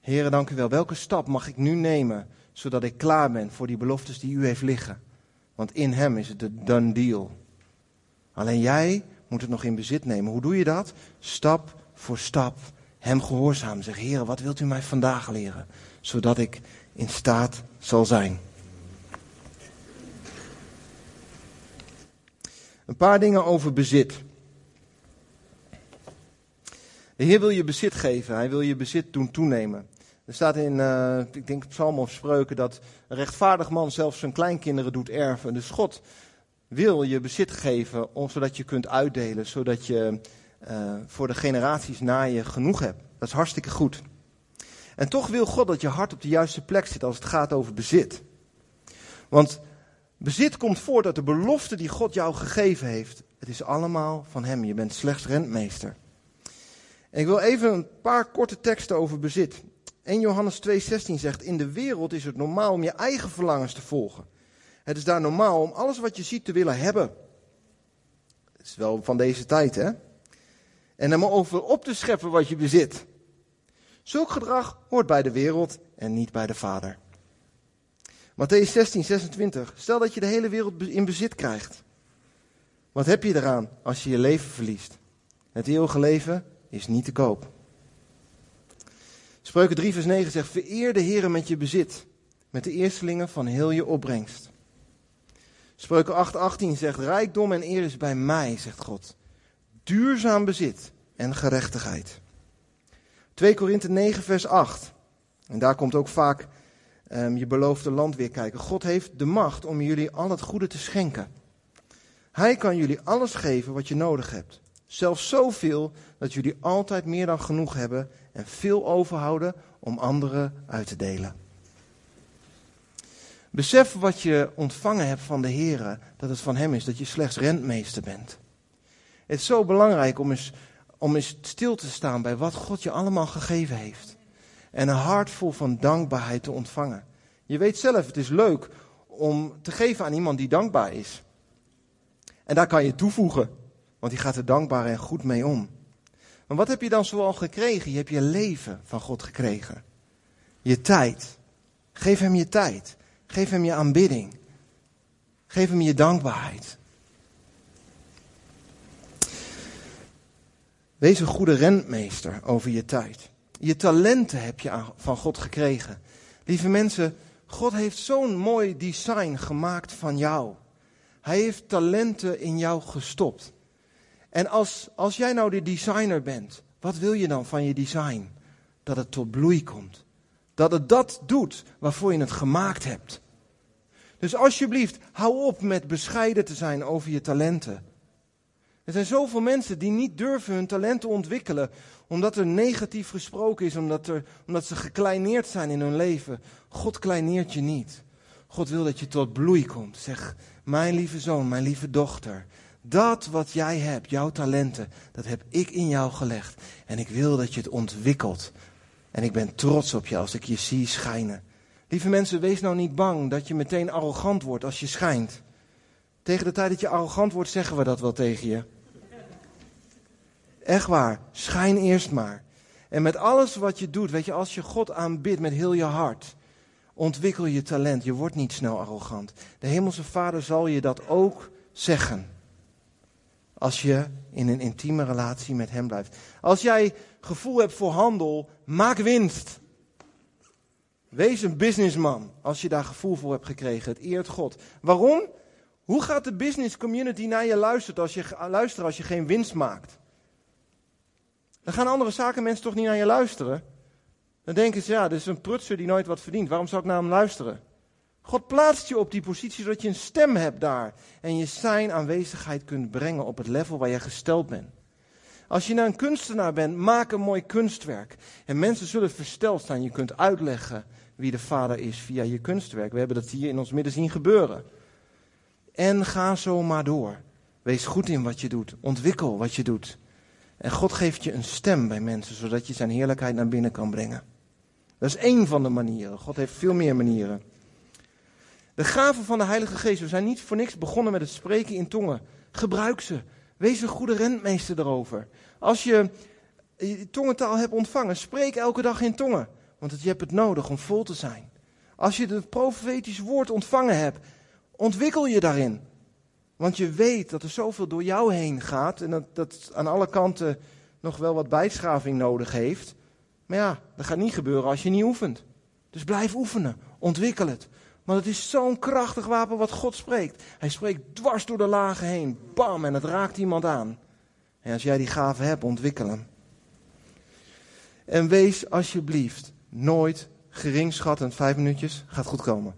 Heren, dank u wel. Welke stap mag ik nu nemen, zodat ik klaar ben voor die beloftes die u heeft liggen? Want in hem is het de done deal. Alleen jij moet het nog in bezit nemen. Hoe doe je dat? Stap voor stap. Hem gehoorzaam. Zeg, Heren, wat wilt u mij vandaag leren? Zodat ik in staat zal zijn. Een paar dingen over bezit. De Heer wil je bezit geven. Hij wil je bezit doen toenemen. Er staat in, uh, ik denk Psalm of Spreuken, dat een rechtvaardig man zelfs zijn kleinkinderen doet erven. Dus God wil je bezit geven, zodat je kunt uitdelen, zodat je uh, voor de generaties na je genoeg hebt. Dat is hartstikke goed. En toch wil God dat je hart op de juiste plek zit als het gaat over bezit. Want bezit komt voort uit de belofte die God jou gegeven heeft. Het is allemaal van Hem. Je bent slechts rentmeester. En ik wil even een paar korte teksten over bezit. 1 Johannes 2,16 zegt: In de wereld is het normaal om je eigen verlangens te volgen. Het is daar normaal om alles wat je ziet te willen hebben. Het is wel van deze tijd, hè? En om over op te scheppen wat je bezit. Zulk gedrag hoort bij de wereld en niet bij de Vader. Matthäus 16, 26. Stel dat je de hele wereld in bezit krijgt. Wat heb je eraan als je je leven verliest? Het eeuwige leven is niet te koop. Spreuken 3 vers 9 zegt, vereer de Heer met je bezit, met de eerstelingen van heel je opbrengst. Spreuken 8, 18 zegt, rijkdom en eer is bij mij, zegt God. Duurzaam bezit en gerechtigheid. 2 Korinthe 9 vers 8. En daar komt ook vaak um, je beloofde land weer kijken. God heeft de macht om jullie al het goede te schenken. Hij kan jullie alles geven wat je nodig hebt. Zelfs zoveel dat jullie altijd meer dan genoeg hebben en veel overhouden om anderen uit te delen. Besef wat je ontvangen hebt van de Heer, dat het van Hem is, dat je slechts rentmeester bent. Het is zo belangrijk om eens, om eens stil te staan bij wat God je allemaal gegeven heeft. En een hart vol van dankbaarheid te ontvangen. Je weet zelf, het is leuk om te geven aan iemand die dankbaar is. En daar kan je toevoegen. Want die gaat er dankbaar en goed mee om. Maar wat heb je dan zoal gekregen? Je hebt je leven van God gekregen. Je tijd. Geef hem je tijd. Geef hem je aanbidding. Geef hem je dankbaarheid. Wees een goede rentmeester over je tijd. Je talenten heb je van God gekregen. Lieve mensen, God heeft zo'n mooi design gemaakt van jou. Hij heeft talenten in jou gestopt. En als, als jij nou de designer bent, wat wil je dan van je design? Dat het tot bloei komt. Dat het dat doet waarvoor je het gemaakt hebt. Dus alsjeblieft, hou op met bescheiden te zijn over je talenten. Er zijn zoveel mensen die niet durven hun talenten ontwikkelen, omdat er negatief gesproken is, omdat, er, omdat ze gekleineerd zijn in hun leven. God kleineert je niet. God wil dat je tot bloei komt. Zeg, mijn lieve zoon, mijn lieve dochter, dat wat jij hebt, jouw talenten, dat heb ik in jou gelegd. En ik wil dat je het ontwikkelt. En ik ben trots op je als ik je zie schijnen. Lieve mensen, wees nou niet bang dat je meteen arrogant wordt als je schijnt. Tegen de tijd dat je arrogant wordt, zeggen we dat wel tegen je. Echt waar, schijn eerst maar. En met alles wat je doet, weet je, als je God aanbidt met heel je hart, ontwikkel je talent. Je wordt niet snel arrogant. De Hemelse Vader zal je dat ook zeggen als je in een intieme relatie met Hem blijft. Als jij gevoel hebt voor handel, maak winst. Wees een businessman als je daar gevoel voor hebt gekregen. Het eert God. Waarom? Hoe gaat de business community naar je luisteren als je, luisteren als je geen winst maakt? Dan gaan andere zakenmensen toch niet naar je luisteren? Dan denken ze, ja, dit is een prutser die nooit wat verdient. Waarom zou ik naar hem luisteren? God plaatst je op die positie zodat je een stem hebt daar. En je zijn aanwezigheid kunt brengen op het level waar je gesteld bent. Als je nou een kunstenaar bent, maak een mooi kunstwerk. En mensen zullen versteld staan. Je kunt uitleggen wie de Vader is via je kunstwerk. We hebben dat hier in ons midden zien gebeuren. En ga zo maar door. Wees goed in wat je doet. Ontwikkel wat je doet. En God geeft je een stem bij mensen, zodat je zijn heerlijkheid naar binnen kan brengen. Dat is één van de manieren. God heeft veel meer manieren. De gaven van de Heilige Geest. We zijn niet voor niks begonnen met het spreken in tongen. Gebruik ze. Wees een goede rentmeester erover. Als je tongentaal hebt ontvangen, spreek elke dag in tongen. Want je hebt het nodig om vol te zijn. Als je het profetisch woord ontvangen hebt, ontwikkel je daarin. Want je weet dat er zoveel door jou heen gaat en dat dat aan alle kanten nog wel wat bijschaving nodig heeft. Maar ja, dat gaat niet gebeuren als je niet oefent. Dus blijf oefenen, ontwikkel het. Want het is zo'n krachtig wapen wat God spreekt. Hij spreekt dwars door de lagen heen, bam, en het raakt iemand aan. En als jij die gave hebt, ontwikkel hem. En wees alsjeblieft nooit geringschattend, vijf minuutjes, gaat goed komen.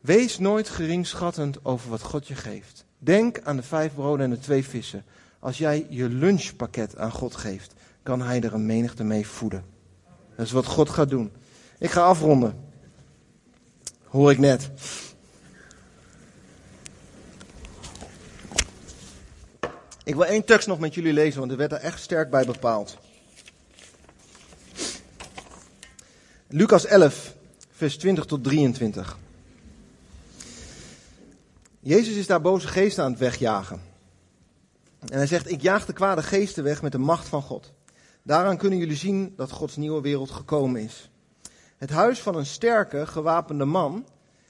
Wees nooit geringschattend over wat God je geeft. Denk aan de vijf broden en de twee vissen. Als jij je lunchpakket aan God geeft, kan Hij er een menigte mee voeden. Dat is wat God gaat doen. Ik ga afronden. Hoor ik net. Ik wil één tekst nog met jullie lezen, want er werd er echt sterk bij bepaald. Lucas 11, vers 20 tot 23. Jezus is daar boze geesten aan het wegjagen. En hij zegt, ik jaag de kwade geesten weg met de macht van God. Daaraan kunnen jullie zien dat Gods nieuwe wereld gekomen is. Het huis van een sterke, gewapende man,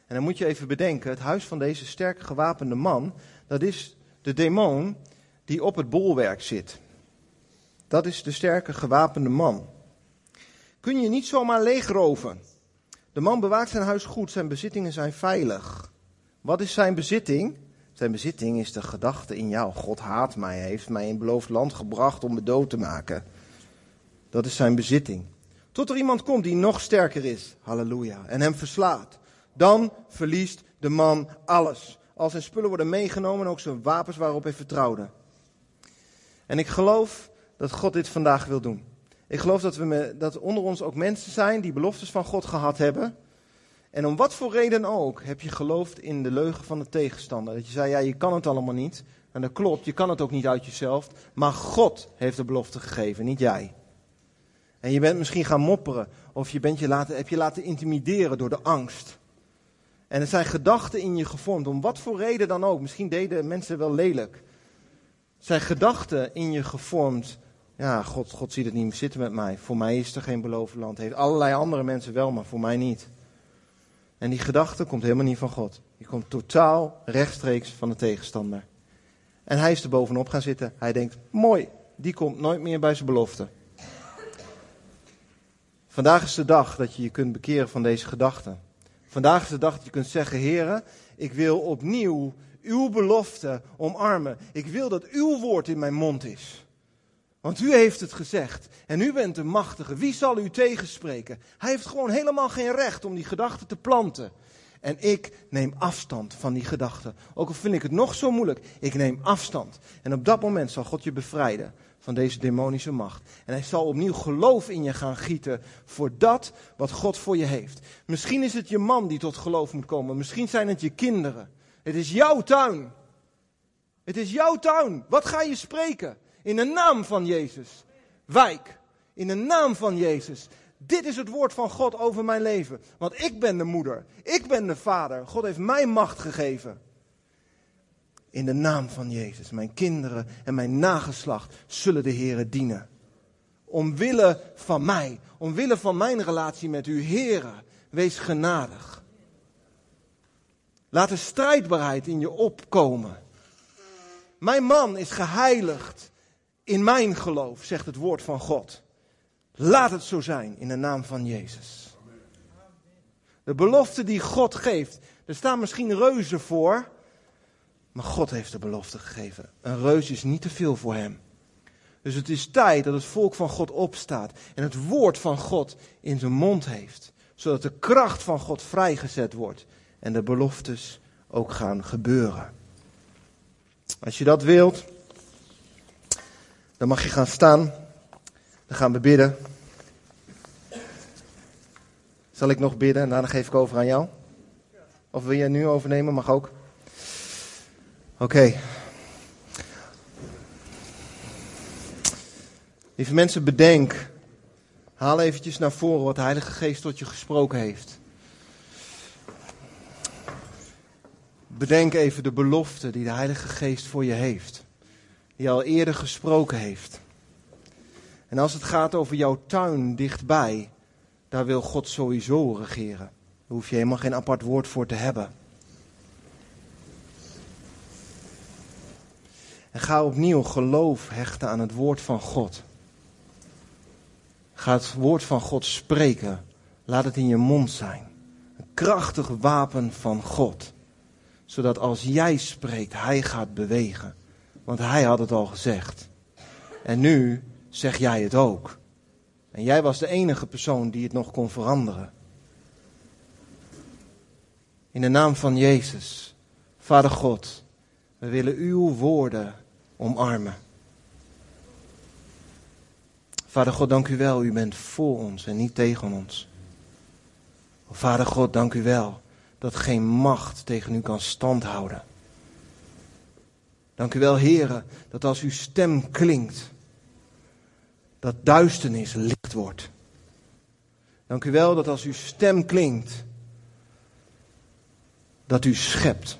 en dan moet je even bedenken, het huis van deze sterke, gewapende man, dat is de demon die op het bolwerk zit. Dat is de sterke, gewapende man. Kun je niet zomaar leegroven. De man bewaakt zijn huis goed, zijn bezittingen zijn veilig. Wat is zijn bezitting? Zijn bezitting is de gedachte in jou. God haat mij, heeft mij in beloofd land gebracht om me dood te maken. Dat is zijn bezitting. Tot er iemand komt die nog sterker is, halleluja, en hem verslaat. Dan verliest de man alles. Al zijn spullen worden meegenomen, ook zijn wapens waarop hij vertrouwde. En ik geloof dat God dit vandaag wil doen. Ik geloof dat, we dat onder ons ook mensen zijn die beloftes van God gehad hebben. En om wat voor reden ook heb je geloofd in de leugen van de tegenstander. Dat je zei, ja, je kan het allemaal niet. En dat klopt, je kan het ook niet uit jezelf. Maar God heeft de belofte gegeven, niet jij. En je bent misschien gaan mopperen. Of je bent je laten, heb je laten intimideren door de angst. En er zijn gedachten in je gevormd, om wat voor reden dan ook. Misschien deden mensen wel lelijk. Er zijn gedachten in je gevormd. Ja, God, God ziet het niet zitten met mij. Voor mij is er geen beloofd land. Heeft allerlei andere mensen wel, maar voor mij niet. En die gedachte komt helemaal niet van God. Die komt totaal rechtstreeks van de tegenstander. En hij is er bovenop gaan zitten. Hij denkt, mooi, die komt nooit meer bij zijn belofte. Vandaag is de dag dat je je kunt bekeren van deze gedachten. Vandaag is de dag dat je kunt zeggen, heren, ik wil opnieuw uw belofte omarmen. Ik wil dat uw woord in mijn mond is. Want u heeft het gezegd en u bent de machtige. Wie zal u tegenspreken? Hij heeft gewoon helemaal geen recht om die gedachten te planten. En ik neem afstand van die gedachten. Ook al vind ik het nog zo moeilijk, ik neem afstand. En op dat moment zal God je bevrijden van deze demonische macht. En hij zal opnieuw geloof in je gaan gieten voor dat wat God voor je heeft. Misschien is het je man die tot geloof moet komen. Misschien zijn het je kinderen. Het is jouw tuin. Het is jouw tuin. Wat ga je spreken? In de naam van Jezus. Wijk. In de naam van Jezus. Dit is het woord van God over mijn leven. Want ik ben de moeder. Ik ben de vader. God heeft mij macht gegeven. In de naam van Jezus. Mijn kinderen en mijn nageslacht zullen de Heeren dienen. Omwille van mij. Omwille van mijn relatie met u, Heeren. Wees genadig. Laat de strijdbaarheid in je opkomen. Mijn man is geheiligd in mijn geloof, zegt het woord van God. Laat het zo zijn in de naam van Jezus. De belofte die God geeft, er staan misschien reuzen voor, maar God heeft de belofte gegeven. Een reus is niet te veel voor hem. Dus het is tijd dat het volk van God opstaat en het woord van God in zijn mond heeft, zodat de kracht van God vrijgezet wordt en de beloftes ook gaan gebeuren. Als je dat wilt, dan mag je gaan staan. Dan gaan we bidden. Zal ik nog bidden en daarna geef ik over aan jou? Of wil het nu overnemen? Mag ook. Oké. Lieve mensen, bedenk. Haal eventjes naar voren wat de Heilige Geest tot je gesproken heeft. Bedenk even de belofte die de Heilige Geest voor je heeft. Die al eerder gesproken heeft. En als het gaat over jouw tuin dichtbij, daar wil God sowieso regeren. Daar hoef je helemaal geen apart woord voor te hebben. En ga opnieuw geloof hechten aan het woord van God. Ga het woord van God spreken. Laat het in je mond zijn. Een krachtig wapen van God. Zodat als jij spreekt, hij gaat bewegen. Want hij had het al gezegd. En nu zeg jij het ook. En jij was de enige persoon die het nog kon veranderen. In de naam van Jezus, Vader God, we willen uw woorden omarmen. Vader God, dank u wel, u bent voor ons en niet tegen ons. Vader God, dank u wel dat geen macht tegen u kan standhouden. Dank u wel, heren, dat als uw stem klinkt, dat duisternis licht wordt. Dank u wel dat als uw stem klinkt, dat u schept.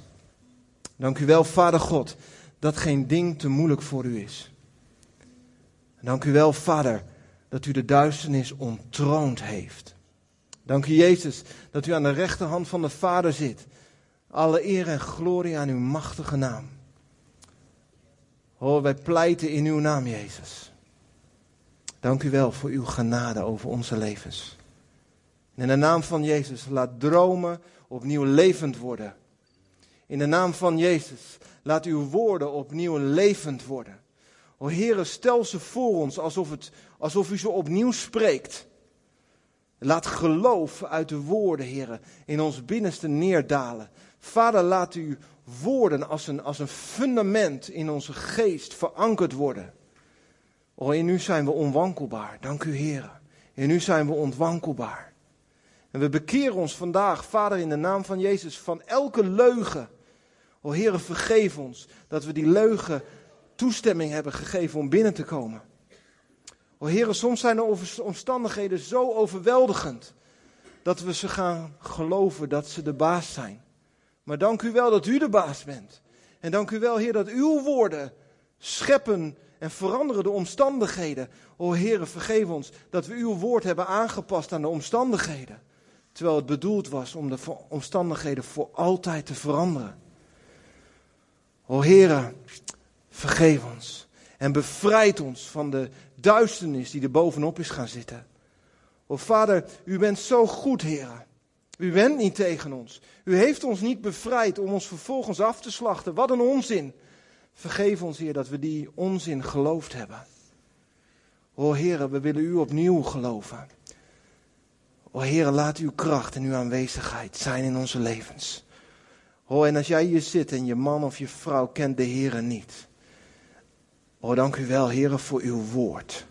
Dank u wel, Vader God, dat geen ding te moeilijk voor u is. Dank u wel, Vader, dat u de duisternis ontroond heeft. Dank u, Jezus, dat u aan de rechterhand van de Vader zit. Alle eer en glorie aan uw machtige naam. Hoor, wij pleiten in uw naam, Jezus. Dank u wel voor uw genade over onze levens. in de naam van Jezus, laat dromen opnieuw levend worden. In de naam van Jezus, laat uw woorden opnieuw levend worden. O Heere, stel ze voor ons alsof, het, alsof u ze opnieuw spreekt. Laat geloof uit de woorden, Heere, in ons binnenste neerdalen. Vader, laat uw woorden als een, als een fundament in onze geest verankerd worden. O, in u zijn we onwankelbaar. Dank u, Heer. In u zijn we onwankelbaar. En we bekeren ons vandaag, Vader, in de naam van Jezus, van elke leugen. O, Heer, vergeef ons dat we die leugen toestemming hebben gegeven om binnen te komen. O, Heer, soms zijn de omstandigheden zo overweldigend dat we ze gaan geloven dat ze de baas zijn. Maar dank u wel dat u de baas bent. En dank u wel, Heer, dat uw woorden scheppen en veranderen de omstandigheden. O Heere, vergeef ons dat we uw woord hebben aangepast aan de omstandigheden. Terwijl het bedoeld was om de omstandigheden voor altijd te veranderen. O Heere, vergeef ons en bevrijd ons van de duisternis die er bovenop is gaan zitten. O Vader, u bent zo goed, Heere. U bent niet tegen ons. U heeft ons niet bevrijd om ons vervolgens af te slachten. Wat een onzin. Vergeef ons, Heer, dat we die onzin geloofd hebben. O Heer, we willen U opnieuw geloven. O Heer, laat Uw kracht en Uw aanwezigheid zijn in onze levens. O, en als jij hier zit en je man of je vrouw kent de Heer niet. O, dank u wel, Heer, voor uw woord.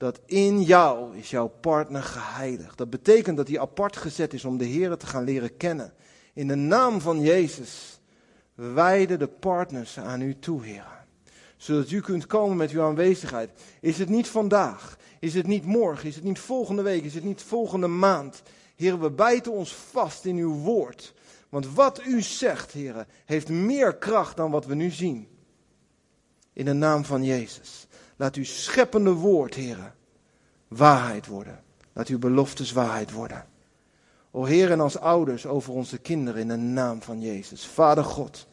Dat in jou is jouw partner geheiligd. Dat betekent dat hij apart gezet is om de Heer te gaan leren kennen. In de naam van Jezus wijden de partners aan u toe, Heer. Zodat u kunt komen met uw aanwezigheid. Is het niet vandaag? Is het niet morgen? Is het niet volgende week? Is het niet volgende maand? Heer, we bijten ons vast in uw woord. Want wat u zegt, Heer, heeft meer kracht dan wat we nu zien. In de naam van Jezus. Laat uw scheppende woord, Heer, waarheid worden. Laat uw beloftes waarheid worden. O Heer, en als ouders over onze kinderen in de naam van Jezus. Vader God.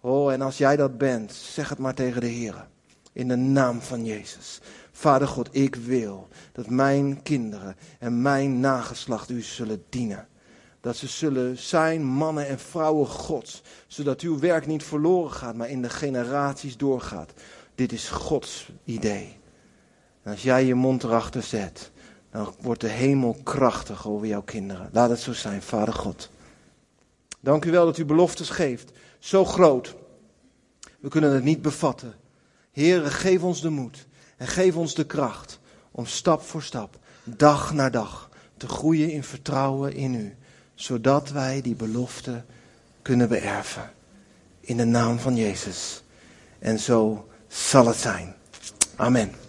Oh, en als jij dat bent, zeg het maar tegen de Heer. In de naam van Jezus. Vader God, ik wil dat mijn kinderen en mijn nageslacht u zullen dienen. Dat ze zullen zijn mannen en vrouwen Gods. Zodat uw werk niet verloren gaat, maar in de generaties doorgaat. Dit is Gods idee. Als jij je mond erachter zet, dan wordt de hemel krachtig over jouw kinderen. Laat het zo zijn, Vader God. Dank u wel dat u beloftes geeft. Zo groot. We kunnen het niet bevatten. Heere, geef ons de moed en geef ons de kracht om stap voor stap, dag na dag, te groeien in vertrouwen in u, zodat wij die belofte kunnen beërven. In de naam van Jezus. En zo zal het zijn. Amen.